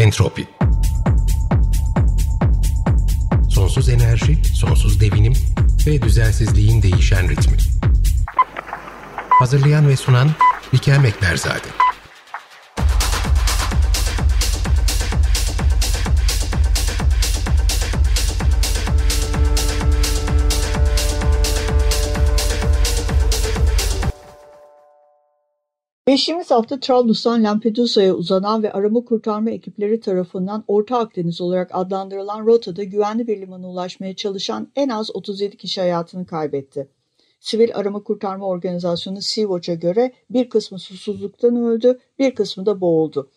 Entropi Sonsuz enerji, sonsuz devinim ve düzensizliğin değişen ritmi. Hazırlayan ve sunan Likel Mekberzade. Geçtiğimiz hafta Trablus'tan Lampedusa'ya uzanan ve arama kurtarma ekipleri tarafından Orta Akdeniz olarak adlandırılan rotada güvenli bir limana ulaşmaya çalışan en az 37 kişi hayatını kaybetti. Sivil Arama Kurtarma Organizasyonu Sea-Watch'a göre bir kısmı susuzluktan öldü, bir kısmı da boğuldu.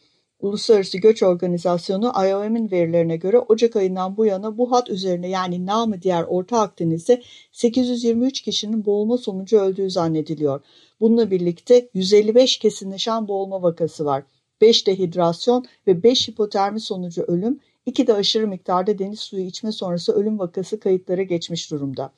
Uluslararası Göç Organizasyonu IOM'in verilerine göre Ocak ayından bu yana bu hat üzerine yani namı diğer Orta Akdeniz'de 823 kişinin boğulma sonucu öldüğü zannediliyor. Bununla birlikte 155 kesinleşen boğulma vakası var. 5 dehidrasyon ve 5 hipotermi sonucu ölüm, 2 de aşırı miktarda deniz suyu içme sonrası ölüm vakası kayıtlara geçmiş durumda.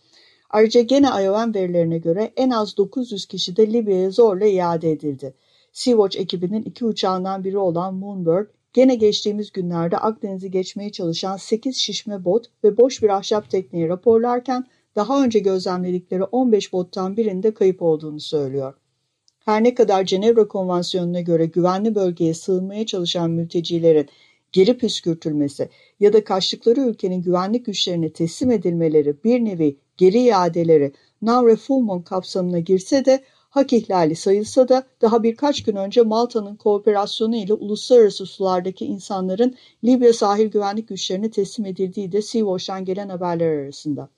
Ayrıca gene IOM verilerine göre en az 900 kişi de Libya'ya zorla iade edildi. Sea-Watch ekibinin iki uçağından biri olan Moonbird, gene geçtiğimiz günlerde Akdeniz'i geçmeye çalışan 8 şişme bot ve boş bir ahşap tekneyi raporlarken daha önce gözlemledikleri 15 bottan birinde kayıp olduğunu söylüyor. Her ne kadar Cenevre Konvansiyonu'na göre güvenli bölgeye sığınmaya çalışan mültecilerin geri püskürtülmesi ya da kaçtıkları ülkenin güvenlik güçlerine teslim edilmeleri bir nevi geri iadeleri non-refoulement kapsamına girse de hak ihlali sayılsa da daha birkaç gün önce Malta'nın kooperasyonu ile uluslararası sulardaki insanların Libya sahil güvenlik güçlerine teslim edildiği de Sea-Watch'tan gelen haberler arasında.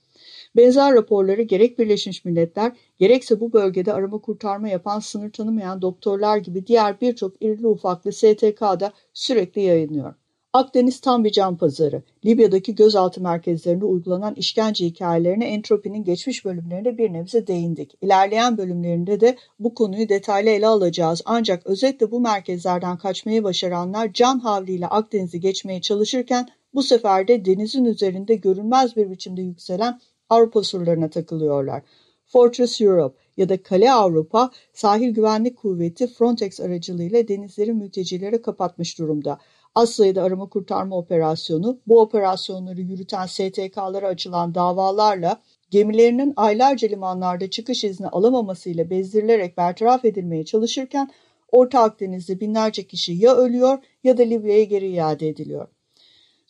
Benzer raporları gerek Birleşmiş Milletler gerekse bu bölgede arama kurtarma yapan sınır tanımayan doktorlar gibi diğer birçok irili ufaklı STK'da sürekli yayınlıyor. Akdeniz tam bir can pazarı. Libya'daki gözaltı merkezlerinde uygulanan işkence hikayelerine entropinin geçmiş bölümlerinde bir nebze değindik. İlerleyen bölümlerinde de bu konuyu detaylı ele alacağız. Ancak özetle bu merkezlerden kaçmayı başaranlar can havliyle Akdeniz'i geçmeye çalışırken bu sefer de denizin üzerinde görünmez bir biçimde yükselen Avrupa surlarına takılıyorlar. Fortress Europe ya da Kale Avrupa Sahil Güvenlik Kuvveti Frontex aracılığıyla denizleri mültecilere kapatmış durumda. Az sayıda arama kurtarma operasyonu, bu operasyonları yürüten STK'lara açılan davalarla gemilerinin aylarca limanlarda çıkış izni alamamasıyla bezdirilerek bertaraf edilmeye çalışırken Orta Akdeniz'de binlerce kişi ya ölüyor ya da Libya'ya geri iade ediliyor.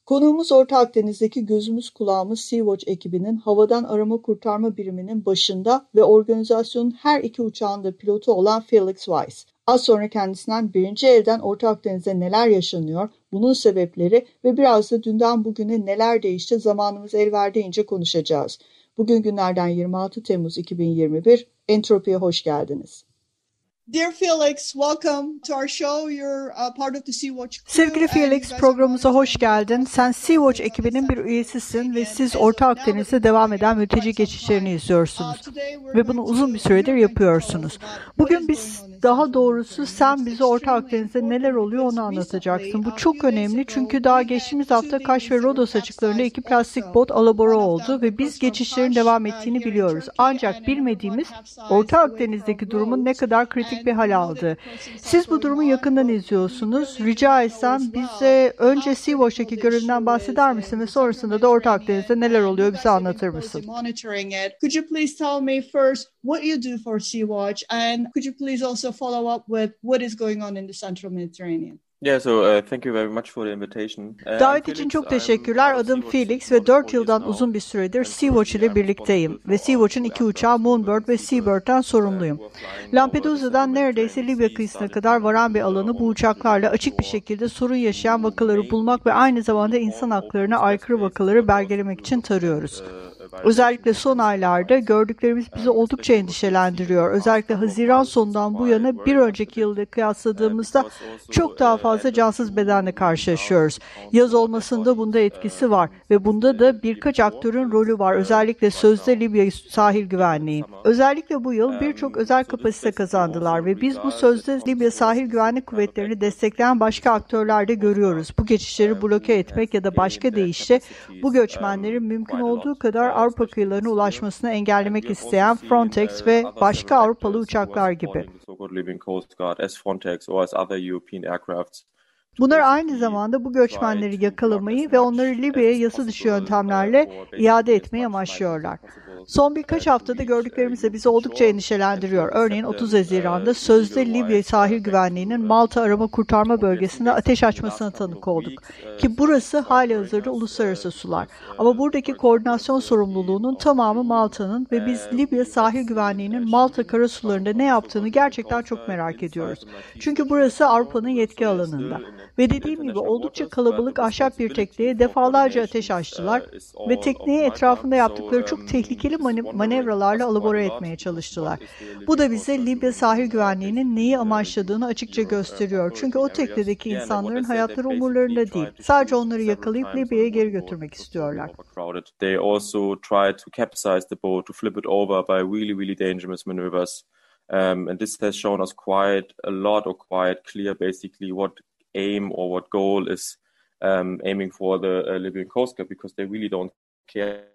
Konuğumuz Orta Akdeniz'deki gözümüz kulağımız Sea-Watch ekibinin havadan arama kurtarma biriminin başında ve organizasyonun her iki uçağında pilotu olan Felix Weiss. Az sonra kendisinden birinci elden Orta Akdeniz'de neler yaşanıyor, bunun sebepleri ve biraz da dünden bugüne neler değişti zamanımız el verdiğince konuşacağız. Bugün günlerden 26 Temmuz 2021, Entropi'ye hoş geldiniz. Dear Felix, welcome to our show. You're uh, part of the Sea-Watch Sevgili Felix, programımıza hoş geldin. Sen Sea-Watch ekibinin bir üyesisin ve siz Orta Akdeniz'de devam eden mülteci geçişlerini izliyorsunuz. Ve bunu uzun bir süredir yapıyorsunuz. Bugün biz daha doğrusu sen bize Orta Akdeniz'de neler oluyor onu anlatacaksın. Bu çok önemli çünkü daha geçtiğimiz hafta Kaş ve Rodos açıklarında iki plastik bot alabora oldu ve biz geçişlerin devam ettiğini biliyoruz. Ancak bilmediğimiz Orta Akdeniz'deki durumun ne kadar kritik bir hal aldı. Siz bu durumu yakından izliyorsunuz. Rica etsem bize önce Sea-Watch'taki görevden bahseder misin ve sonrasında da Orta Akdeniz'de neler oluyor bize anlatır mısın? Could you please tell me first what you do for Sea-Watch and could you please also follow up with what is going on in the central Mediterranean. Yeah, so uh, thank you very much for the invitation. Uh, Davet için çok teşekkürler. Adım Felix ve 4 yıldan uzun bir süredir Sea-Watch ile birlikteyim. Ve Sea-Watch'un iki uçağı Moonbird ve Seabird'den sorumluyum. Lampedusa'dan neredeyse Libya kıyısına kadar varan bir alanı bu uçaklarla açık bir şekilde sorun yaşayan vakaları bulmak ve aynı zamanda insan haklarına aykırı vakaları belgelemek için tarıyoruz. Özellikle son aylarda gördüklerimiz bizi oldukça endişelendiriyor. Özellikle Haziran sonundan bu yana bir önceki yılda kıyasladığımızda çok daha fazla cansız bedenle karşılaşıyoruz. Yaz olmasında bunda etkisi var ve bunda da birkaç aktörün rolü var. Özellikle sözde Libya sahil güvenliği. Özellikle bu yıl birçok özel kapasite kazandılar ve biz bu sözde Libya sahil güvenlik kuvvetlerini destekleyen başka aktörler de görüyoruz. Bu geçişleri bloke etmek ya da başka deyişle bu göçmenlerin mümkün olduğu kadar Avrupa kıyılarına ulaşmasını engellemek isteyen Frontex ve başka Avrupalı uçaklar gibi. Bunlar aynı zamanda bu göçmenleri yakalamayı ve onları Libya'ya yasa dışı yöntemlerle iade etmeyi amaçlıyorlar. Son birkaç haftada gördüklerimiz de bizi oldukça endişelendiriyor. Örneğin 30 Haziran'da sözde Libya sahil güvenliğinin Malta arama kurtarma bölgesinde ateş açmasına tanık olduk. Ki burası hali hazırda uluslararası sular. Ama buradaki koordinasyon sorumluluğunun tamamı Malta'nın ve biz Libya sahil güvenliğinin Malta karasularında ne yaptığını gerçekten çok merak ediyoruz. Çünkü burası Avrupa'nın yetki alanında. Ve dediğim gibi oldukça kalabalık ahşap bir tekneye defalarca ateş açtılar ve tekneyi etrafında yaptıkları çok tehlikeli manevralarla alabora etmeye çalıştılar. Bu da bize Libya sahil güvenliğinin neyi amaçladığını açıkça gösteriyor. Çünkü o teknedeki insanların hayatları umurlarında değil. Sadece onları yakalayıp Libya'ya geri götürmek istiyorlar. They also try to capsize the boat, to flip it over by really, really dangerous maneuvers. Um, and this has shown us quite a lot or quite clear basically what aim or what goal is um, aiming for the uh, Libyan Coast Guard because they really don't care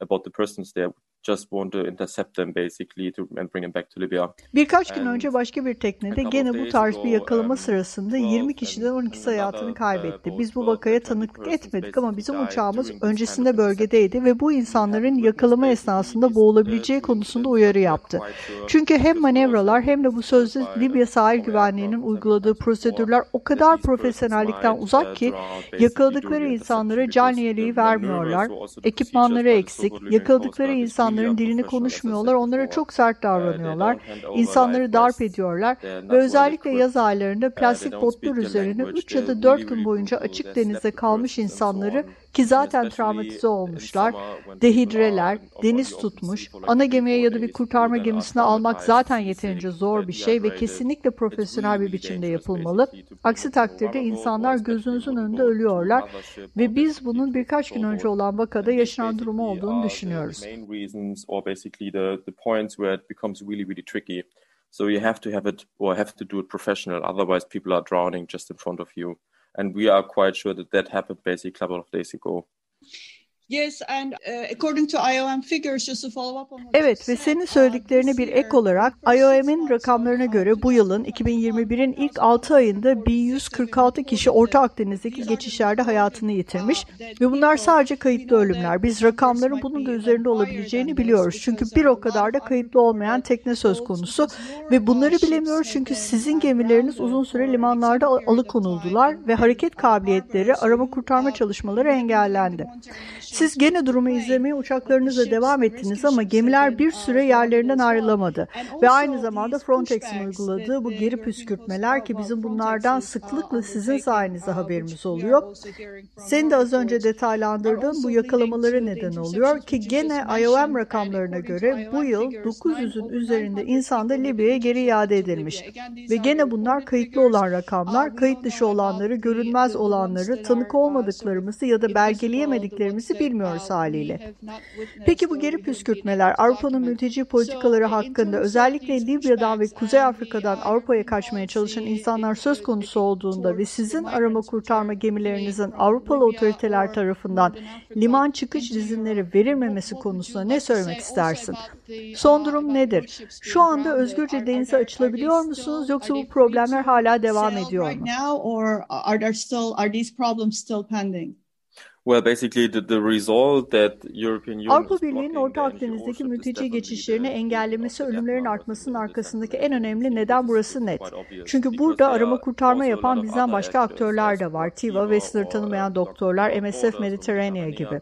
about the persons there just want to intercept them basically to, and bring them back to Libya. Birkaç gün önce başka bir teknede gene bu tarz bir yakalama sırasında 20 kişiden 12'si hayatını kaybetti. Biz bu vakaya tanıklık etmedik ama bizim uçağımız öncesinde bölgedeydi ve bu insanların yakalama esnasında boğulabileceği konusunda uyarı yaptı. Çünkü hem manevralar hem de bu sözde Libya sahil güvenliğinin uyguladığı prosedürler o kadar profesyonellikten uzak ki yakaladıkları insanlara can yeleği vermiyorlar, ekipmanları eksik, yakaladıkları insan insanların dilini konuşmuyorlar, onlara çok sert davranıyorlar, insanları darp ediyorlar ve özellikle yaz aylarında plastik botlar üzerine 3 ya da 4 gün boyunca açık denizde kalmış insanları ki zaten travmatize olmuşlar, dehidreler, deniz tutmuş, ana gemiye ya da bir kurtarma gemisine almak zaten yeterince zor bir şey ve kesinlikle profesyonel bir biçimde yapılmalı. Aksi takdirde insanlar gözünüzün önünde ölüyorlar ve biz bunun birkaç gün önce olan vakada yaşanan durumu olduğunu düşünüyoruz. So you have to have it or have to do it professional, otherwise people are drowning just in front of you. And we are quite sure that that happened basically a couple of days ago. Yes, and uh, according to IOM figures, just to follow up on Evet ve senin söylediklerine bir ek olarak IOM'in rakamlarına göre bu yılın 2021'in ilk 6 ayında 1146 kişi Orta Akdeniz'deki geçişlerde hayatını yitirmiş ve bunlar sadece kayıtlı ölümler. Biz rakamların bunun da üzerinde olabileceğini biliyoruz. Çünkü bir o kadar da kayıtlı olmayan tekne söz konusu ve bunları bilemiyoruz çünkü sizin gemileriniz uzun süre limanlarda alıkonuldular ve hareket kabiliyetleri arama kurtarma çalışmaları engellendi. Siz gene durumu izlemeye uçaklarınızla devam ettiniz ama gemiler bir süre yerlerinden ayrılamadı. Ve aynı zamanda Frontex'in uyguladığı bu geri püskürtmeler ki bizim bunlardan sıklıkla sizin sayenizde haberimiz oluyor. Senin de az önce detaylandırdığın bu yakalamaları neden oluyor ki gene IOM rakamlarına göre bu yıl 900'ün üzerinde insan da Libya'ya geri iade edilmiş. Ve gene bunlar kayıtlı olan rakamlar, kayıt dışı olanları, görünmez olanları, tanık olmadıklarımızı ya da belgeleyemediklerimizi bilmiyoruz haliyle. Peki bu geri püskürtmeler Avrupa'nın mülteci politikaları hakkında özellikle Libya'dan ve Kuzey Afrika'dan Avrupa'ya kaçmaya çalışan insanlar söz konusu olduğunda ve sizin arama kurtarma gemilerinizin Avrupalı otoriteler tarafından liman çıkış izinleri verilmemesi konusunda ne söylemek istersin? Son durum nedir? Şu anda özgürce denize açılabiliyor musunuz yoksa bu problemler hala devam ediyor mu? Well, basically the, the result that European Union Avrupa Birliği'nin Orta Akdeniz'deki mülteci geçişlerini engellemesi ölümlerin artmasının arkasındaki en önemli neden burası net. Çünkü burada arama kurtarma yapan bizden başka aktörler de var. TIVA ve sınır tanımayan doktorlar, MSF Mediterranean gibi.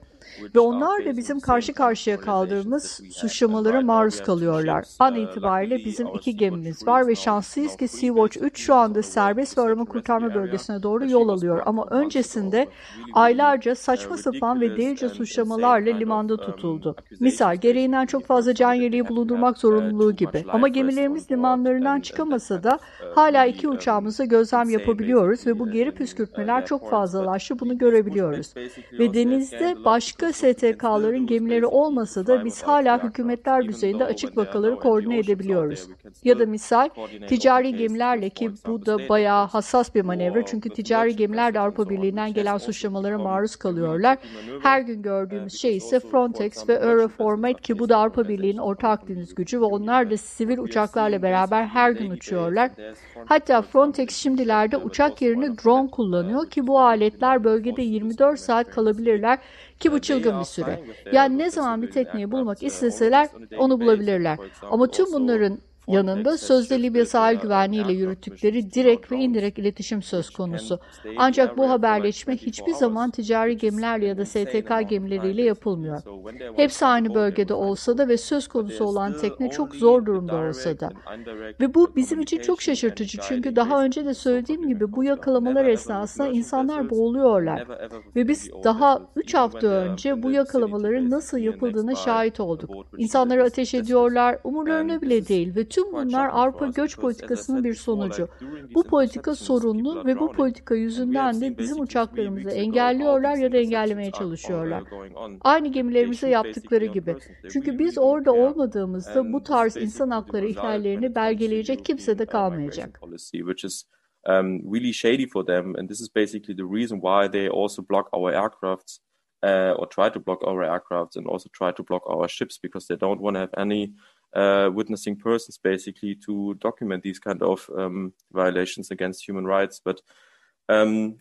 Ve onlar da bizim karşı karşıya kaldığımız suçlamalara maruz kalıyorlar. An itibariyle bizim iki gemimiz var ve şanslıyız ki Sea-Watch 3 şu anda serbest ve arama kurtarma bölgesine doğru yol alıyor. Ama öncesinde aylarca saçma sapan ve delice suçlamalarla limanda tutuldu. Misal gereğinden çok fazla can yeleği bulundurmak zorunluluğu gibi. Ama gemilerimiz limanlarından çıkamasa da hala iki uçağımızda gözlem yapabiliyoruz ve bu geri püskürtmeler çok fazlalaştı. Bunu görebiliyoruz. Ve denizde başka STK'ların gemileri olmasa da biz hala hükümetler düzeyinde açık vakaları koordine edebiliyoruz. Ya da misal ticari gemilerle ki bu da bayağı hassas bir manevra çünkü ticari gemiler de Avrupa Birliği'nden gelen suçlamalara maruz kalıyor alıyorlar. Her gün gördüğümüz şey ise Frontex ve Euroformat ki bu da Avrupa Birliği'nin Orta Akdeniz gücü ve onlar da sivil uçaklarla beraber her gün uçuyorlar. Hatta Frontex şimdilerde uçak yerine drone kullanıyor ki bu aletler bölgede 24 saat kalabilirler ki bu çılgın bir süre. Yani ne zaman bir tekneyi bulmak isteseler onu bulabilirler. Ama tüm bunların yanında sözde Libya sahil güvenliği ile yürüttükleri direkt ve indirekt iletişim söz konusu. Ancak bu haberleşme hiçbir zaman ticari gemilerle ya da STK gemileriyle yapılmıyor. Hepsi aynı bölgede olsa da ve söz konusu olan tekne çok zor durumda olsa da. Ve bu bizim için çok şaşırtıcı çünkü daha önce de söylediğim gibi bu yakalamalar esnasında insanlar boğuluyorlar. Ve biz daha 3 hafta önce bu yakalamaların nasıl yapıldığına şahit olduk. İnsanları ateş ediyorlar, umurlarına bile değil ve tüm bunlar Avrupa göç politikasının bir sonucu. Bu politika sorunlu ve bu politika yüzünden de bizim uçaklarımızı engelliyorlar ya da engellemeye çalışıyorlar. Aynı gemilerimize yaptıkları gibi. Çünkü biz orada olmadığımızda bu tarz insan hakları ihlallerini belgeleyecek kimse de kalmayacak. Um, really shady for them, and this is basically the reason why they also block our aircrafts uh, or try to block our aircrafts and also try to block our ships because they don't want to have any uh, witnessing persons basically to document these kind of um, violations against human rights. But Um,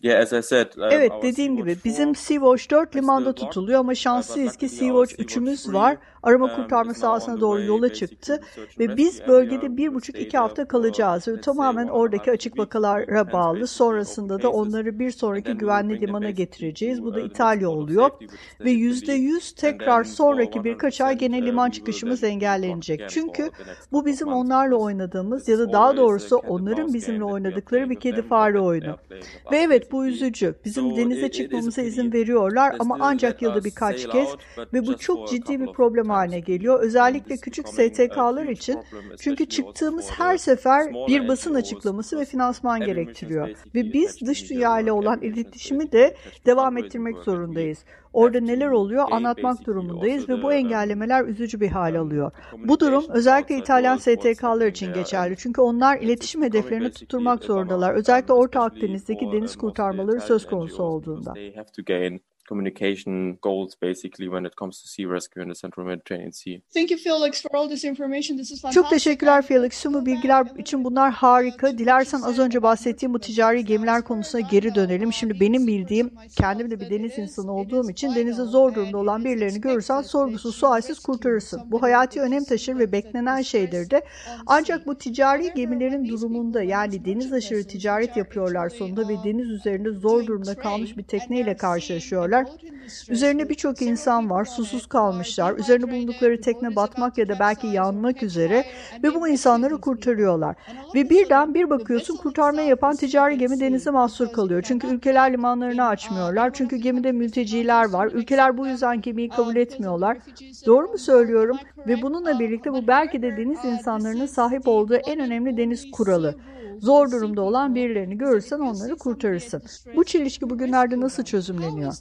evet dediğim gibi bizim Sea-Watch 4 limanda tutuluyor ama şanslıyız ki Sea-Watch 3'ümüz var. Arama um, kurtarma sahasına doğru yola çıktı ve biz bölgede bir buçuk iki hafta kalacağız ve tamamen oradaki açık vakalara bağlı. Sonrasında da onları bir sonraki güvenli limana getireceğiz. Bu da İtalya oluyor ve yüzde yüz tekrar sonraki birkaç ay gene liman çıkışımız engellenecek. Çünkü bu bizim onlarla oynadığımız ya da daha doğrusu onların bizimle oynadıkları bir kedi fare oyunu. Ve evet bu üzücü. Bizim denize çıkmamıza izin veriyorlar ama ancak yılda birkaç kez ve bu çok ciddi bir problem haline geliyor. Özellikle küçük STK'lar için. Çünkü çıktığımız her sefer bir basın açıklaması ve finansman gerektiriyor. Ve biz dış dünya ile olan iletişimi de devam ettirmek zorundayız. Orada neler oluyor anlatmak durumundayız ve bu engellemeler üzücü bir hal alıyor. Bu durum özellikle İtalyan STK'lar için geçerli. Çünkü onlar iletişim hedeflerini tutturmak zorundalar. Özellikle Orta Akdeniz'deki deniz kurtarmaları söz konusu olduğunda communication goals basically when it comes to sea rescue in the Central Mediterranean Sea. Thank you Felix for all this information. This is fantastic. Çok teşekkürler Felix. Tüm bu bilgiler için bunlar harika. Dilersen az önce bahsettiğim bu ticari gemiler konusuna geri dönelim. Şimdi benim bildiğim, kendim de bir deniz insanı olduğum için denize zor durumda olan birilerini görürsen sorgusuz sualsiz kurtarırsın. Bu hayati önem taşır ve beklenen şeydir de. Ancak bu ticari gemilerin durumunda yani deniz aşırı ticaret yapıyorlar sonunda ve deniz üzerinde zor durumda kalmış bir tekneyle karşılaşıyorlar etmişler. Üzerine birçok insan var, susuz kalmışlar. Üzerine bulundukları tekne batmak ya da belki yanmak üzere ve bu insanları kurtarıyorlar. Ve birden bir bakıyorsun kurtarmayı yapan ticari gemi denize mahsur kalıyor. Çünkü ülkeler limanlarını açmıyorlar. Çünkü gemide mülteciler var. Ülkeler bu yüzden gemiyi kabul etmiyorlar. Doğru mu söylüyorum? Ve bununla birlikte bu belki de deniz insanlarının sahip olduğu en önemli deniz kuralı zor durumda olan birilerini görürsen onları kurtarırsın. Bu çelişki bugünlerde nasıl çözümleniyor?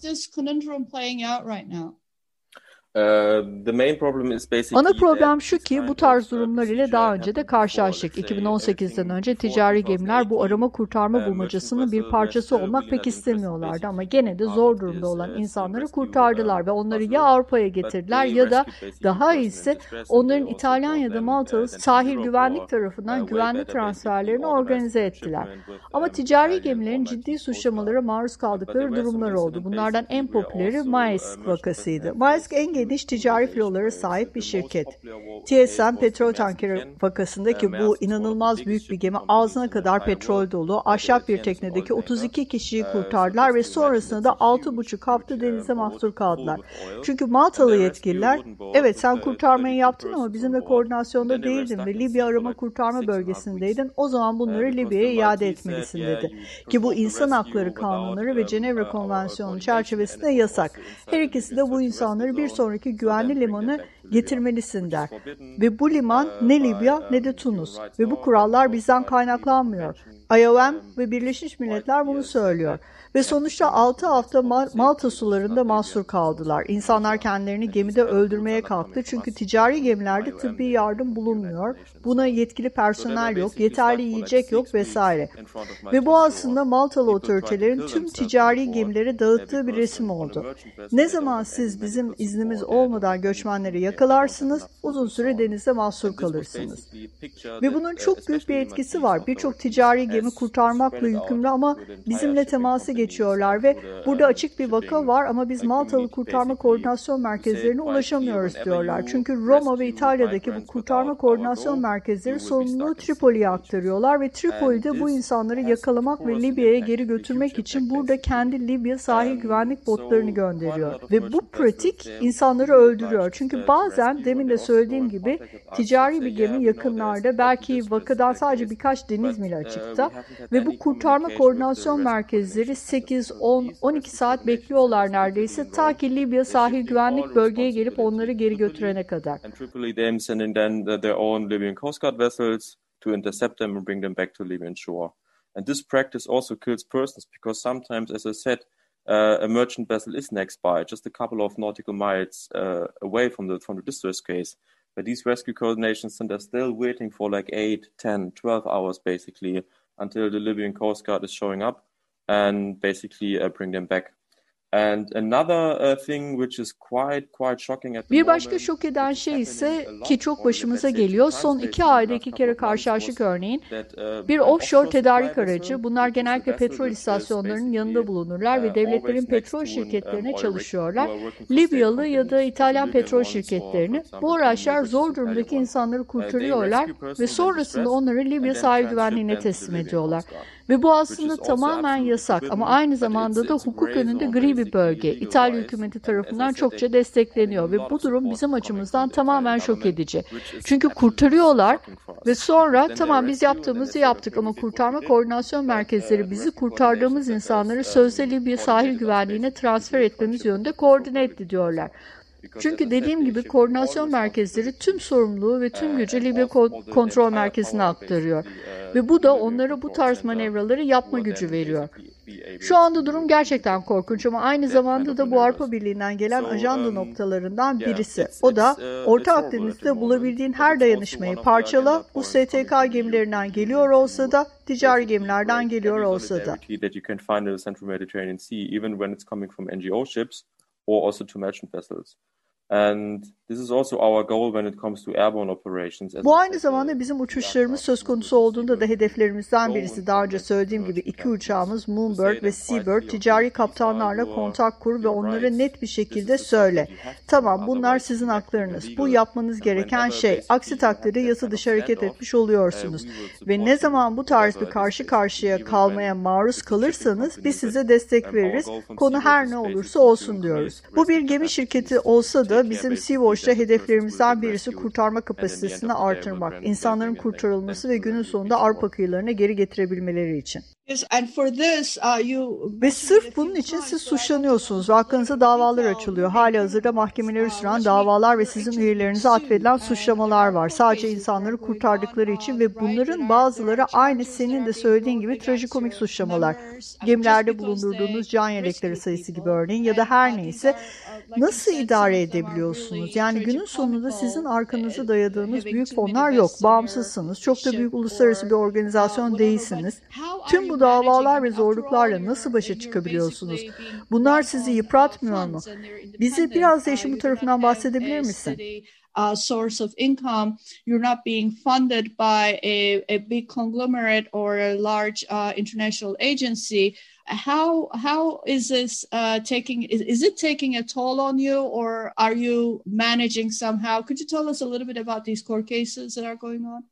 Uh, Ana problem şu ki bu tarz durumlar ile daha önce de karşılaştık. 2018'den önce ticari gemiler bu arama kurtarma bulmacasının bir parçası olmak pek istemiyorlardı ama gene de zor durumda olan insanları kurtardılar ve onları ya Avrupa'ya getirdiler ya da daha iyisi onların İtalyan ya da Maltalı sahil güvenlik tarafından güvenli transferlerini organize ettiler. Ama ticari gemilerin ciddi suçlamalara maruz kaldıkları durumlar oldu. Bunlardan en popüleri Maersk vakasıydı. Maersk en geniş ticari filolara sahip bir şirket. TSM petrol tankeri vakasındaki bu inanılmaz büyük bir gemi ağzına kadar petrol dolu ahşap bir teknedeki 32 kişiyi kurtardılar ve sonrasında da 6,5 hafta denize mahsur kaldılar. Çünkü Maltalı yetkililer evet sen kurtarmayı yaptın ama bizimle koordinasyonda değildin ve Libya arama kurtarma bölgesindeydin o zaman bunları Libya'ya iade etmelisin dedi. Ki bu insan hakları kanunları ve Cenevre Konvansiyonu çerçevesinde yasak. Her ikisi de bu insanları bir sonraki sonraki güvenli limanı getirmelisin der. Ve bu liman ne Libya ne de Tunus. Ve bu kurallar bizden kaynaklanmıyor. IOM ve Birleşmiş Milletler bunu söylüyor. Ve sonuçta 6 hafta Malta sularında mahsur kaldılar. İnsanlar kendilerini gemide öldürmeye kalktı çünkü ticari gemilerde tıbbi yardım bulunmuyor. Buna yetkili personel yok, yeterli yiyecek yok vesaire. Ve bu aslında Maltalı otoritelerin tüm ticari gemilere dağıttığı bir resim oldu. Ne zaman siz bizim iznimiz olmadan göçmenleri yakalarsınız, uzun süre denizde mahsur kalırsınız. Ve bunun çok büyük bir etkisi var. Birçok ticari gemi kurtarmakla yükümlü ama bizimle teması geçiyorlar ve burada açık bir vaka var ama biz Maltalı kurtarma koordinasyon merkezlerine ulaşamıyoruz diyorlar. Çünkü Roma ve İtalya'daki bu kurtarma koordinasyon merkezleri sorumluluğu Tripoli'ye aktarıyorlar ve Tripoli'de bu insanları yakalamak ve Libya'ya geri götürmek için burada kendi Libya sahil güvenlik botlarını gönderiyor. Ve bu pratik insanları öldürüyor. Çünkü bazen demin de söylediğim gibi ticari bir gemi yakınlarda belki vakadan sadece birkaç deniz mili açıkta ve bu kurtarma koordinasyon merkezleri 8, 10, 12 saat bekliyorlar neredeyse ta ki Libya sahil güvenlik bölgeye gelip onları geri götürene kadar. to intercept them and bring them back to Libyan shore. And this practice also kills persons because sometimes, as I said, uh, a merchant vessel is next by, just a couple of nautical miles uh, away from the from the distress case. But these rescue coordination centers still waiting for like 8, 10, 12 hours basically until the Libyan Coast Guard is showing up and basically uh, bring them back. Uh, bir başka şok eden şey ise ki çok başımıza geliyor. Son iki ayda iki kere karşılaştık örneğin. Uh, bir offshore tedarik aracı. Bunlar genellikle petrol istasyonlarının yanında bulunurlar ve devletlerin petrol şirketlerine çalışıyorlar. Libyalı ya da İtalyan petrol şirketlerini. Bu araçlar zor durumdaki insanları kurtarıyorlar ve sonrasında onları Libya sahil güvenliğine teslim ediyorlar. Ve bu aslında tamamen yasak ama aynı zamanda da hukuk önünde gri bir bölge. İtalya hükümeti tarafından çokça destekleniyor ve bu durum bizim açımızdan tamamen şok edici. Çünkü kurtarıyorlar ve sonra tamam biz yaptığımızı yaptık ama kurtarma koordinasyon merkezleri bizi kurtardığımız insanları sözde Libya sahil güvenliğine transfer etmemiz yönünde koordine etti diyorlar. Çünkü dediğim gibi koordinasyon merkezleri tüm sorumluluğu ve tüm gücü Libya kontrol merkezine aktarıyor. Ve bu da onlara bu tarz manevraları yapma gücü veriyor. Şu anda durum gerçekten korkunç ama aynı zamanda da bu Avrupa Birliği'nden gelen ajanda noktalarından birisi. O da Orta Akdeniz'de bulabildiğin her dayanışmayı parçala. Bu STK gemilerinden geliyor olsa da ticari gemilerden geliyor olsa da. or also to merchant vessels. And this is also our goal when it comes to airborne operations. Bu aynı zamanda bizim uçuşlarımız söz konusu olduğunda da hedeflerimizden birisi. Daha önce söylediğim gibi iki uçağımız Moonbird ve Seabird ticari kaptanlarla kontak kur ve onlara net bir şekilde söyle. Tamam bunlar sizin haklarınız. Bu yapmanız gereken şey. Aksi takdirde yasa dışı hareket etmiş oluyorsunuz. Ve ne zaman bu tarz bir karşı karşıya kalmaya maruz kalırsanız biz size destek veririz. Konu her ne olursa olsun diyoruz. Bu bir gemi şirketi olsa da bizim Sea-Watch'ta hedeflerimizden birisi kurtarma kapasitesini artırmak, insanların kurtarılması ve günün sonunda Avrupa kıyılarına geri getirebilmeleri için. Uh, ve sırf bunun için siz suçlanıyorsunuz hakkınızda davalar açılıyor. Hali hazırda mahkemeleri süren davalar ve sizin üyelerinize atfedilen suçlamalar var. Sadece insanları kurtardıkları için ve bunların bazıları aynı senin de söylediğin gibi trajikomik suçlamalar. Gemilerde bulundurduğunuz can yelekleri sayısı gibi örneğin ya da her neyse nasıl idare edebiliyorsunuz? Yani günün sonunda sizin arkanızı dayadığınız büyük fonlar yok. Bağımsızsınız. Çok da büyük uluslararası bir organizasyon değilsiniz. Tüm bu davalar ve zorluklarla nasıl başa çıkabiliyorsunuz? Bunlar sizi yıpratmıyor mu? Bize biraz da işin bu tarafından bahsedebilir misin? uh, source of income. You're not being funded by a, a big conglomerate or a large uh, international agency. How how is this uh, taking? Is, is it taking a toll on you, or are you managing somehow? Could you tell us a little bit about these court cases that are going on?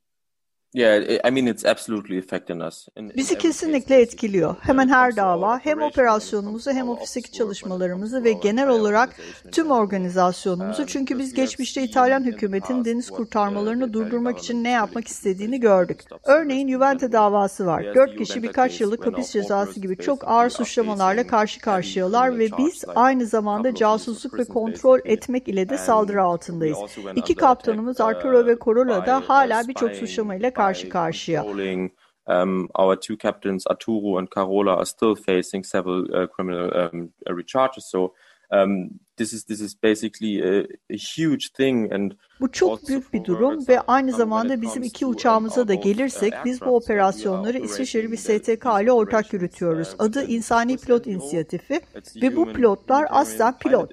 Bizi kesinlikle etkiliyor. Hemen her dava hem operasyonumuzu hem ofisteki çalışmalarımızı ve genel olarak tüm organizasyonumuzu çünkü biz geçmişte İtalyan hükümetin deniz kurtarmalarını durdurmak için ne yapmak istediğini gördük. Örneğin Juventus davası var. Dört kişi birkaç yıllık hapis cezası gibi çok ağır suçlamalarla karşı karşıyalar ve biz aynı zamanda casusluk ve kontrol etmek ile de saldırı altındayız. İki kaptanımız Arturo ve Corolla da hala birçok suçlamayla karşı karşıya. Um, our two captains, Arturo and Carola, are still facing several uh, criminal um, recharges. So um, this is this is basically a, a huge thing and bu çok büyük bir durum ve aynı zamanda bizim iki uçağımıza da gelirsek biz bu operasyonları İsviçreli bir STK ile ortak yürütüyoruz. Adı İnsani Pilot İnisiyatifi ve bu pilotlar aslen pilot.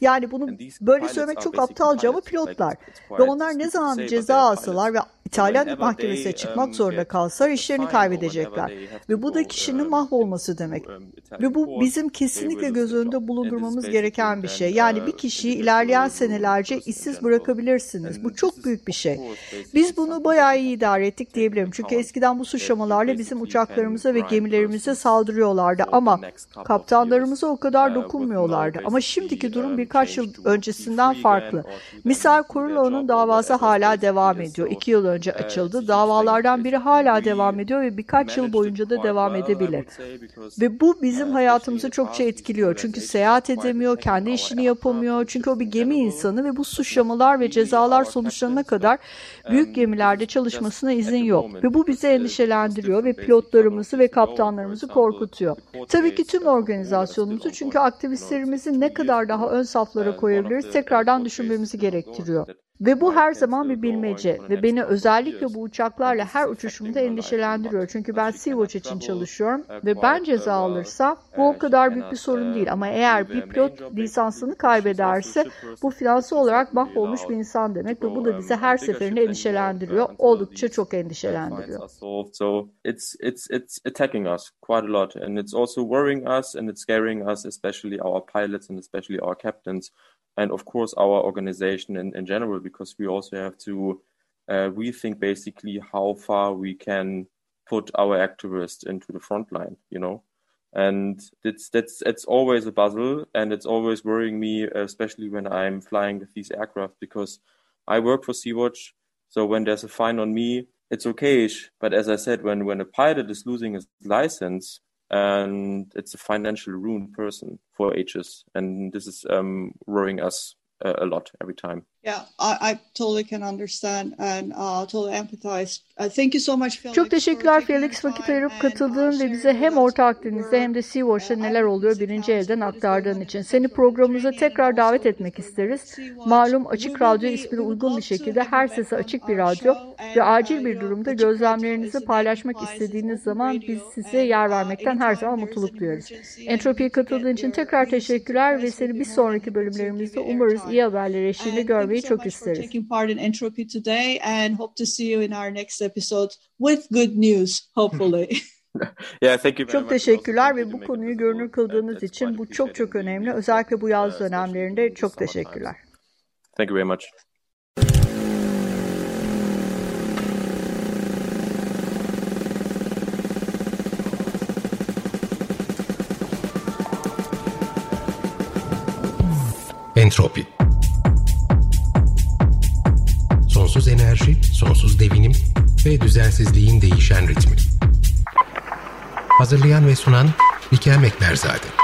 Yani bunu böyle söylemek çok aptalca ama pilotlar. Ve onlar ne zaman ceza alsalar ve İtalyan mahkemesine çıkmak zorunda kalsalar işlerini kaybedecekler. Ve bu da kişinin mahvolması demek. Ve bu bizim kesinlikle göz önünde bulundurmamız gereken bir şey. Yani bir kişiyi ilerleyen senelerce işsiz bırakabilirsiniz. Bu çok büyük bir şey. Biz bunu bayağı iyi idare ettik diyebilirim. Çünkü eskiden bu suçlamalarla bizim uçaklarımıza ve gemilerimize saldırıyorlardı ama kaptanlarımıza o kadar dokunmuyorlardı. Ama şimdiki durum birkaç yıl öncesinden farklı. Misal Kurula'nın davası hala devam ediyor. İki yıl önce açıldı. Davalardan biri hala devam ediyor ve birkaç yıl boyunca da devam edebilir. Ve bu bizim hayatımızı çokça etkiliyor. Çünkü seyahat edemiyor, kendi işini yapamıyor. Çünkü o bir gemi insanı ve bu suçlamalar ve cezalar sonuçlanana kadar büyük gemilerde çalışmasına izin yok. Ve bu bizi endişelendiriyor ve pilotlarımızı ve kaptanlarımızı korkutuyor. Tabii ki tüm organizasyonumuzu çünkü aktivistlerimizi ne kadar daha ön saflara koyabiliriz tekrardan düşünmemizi gerektiriyor. Ve bu her zaman bir bilmece ve beni özellikle bu uçaklarla her uçuşumda endişelendiriyor. Çünkü ben Sea-Watch için çalışıyorum ve ben ceza alırsam bu o kadar büyük bir sorun değil. Ama eğer bir pilot lisansını kaybederse bu finansal olarak mahvolmuş bir insan demek ve bu da bizi her seferinde endişelendiriyor. Oldukça çok endişelendiriyor. İt's it's it's attacking us quite a lot and it's also worrying us and it's scaring us especially our pilots and especially our captains and of course our organization in, in general because we also have to uh, rethink basically how far we can put our activists into the front line you know? And it's that's it's always a puzzle and it's always worrying me especially when i'm flying with these aircraft because i work for sea-watch so when there's a fine on me it's okay but as i said when when a pilot is losing his license and it's a financial ruined person for ages and this is um, worrying us uh, a lot every time Yeah, I, I totally can understand and uh, totally empathize. Uh, thank you so much, Felix. Çok teşekkürler Felix vakit ayırıp katıldığın ve bize hem Orta Akdeniz'de hem de Sea-Watch'ta neler oluyor birinci elden aktardığın için. Seni programımıza tekrar davet etmek isteriz. Malum Açık Radyo ismine uygun bir şekilde her sesi açık bir radyo ve acil bir durumda gözlemlerinizi paylaşmak istediğiniz zaman biz size yer vermekten her zaman mutluluk duyarız. Entropi'ye katıldığın için tekrar teşekkürler ve seni bir sonraki bölümlerimizde umarız iyi haberler eşliğinde görmek görmeyi çok isteriz. taking part in Entropy today and hope to see you in our next episode with good news, hopefully. yeah, thank you very çok teşekkürler ve bu konuyu görünür kıldığınız için bu çok çok önemli. Özellikle bu yaz dönemlerinde çok teşekkürler. Thank you very much. Entropi Sonsuz enerji, sonsuz devinim ve düzensizliğin değişen ritmi. Hazırlayan ve sunan Likel Mekberzade.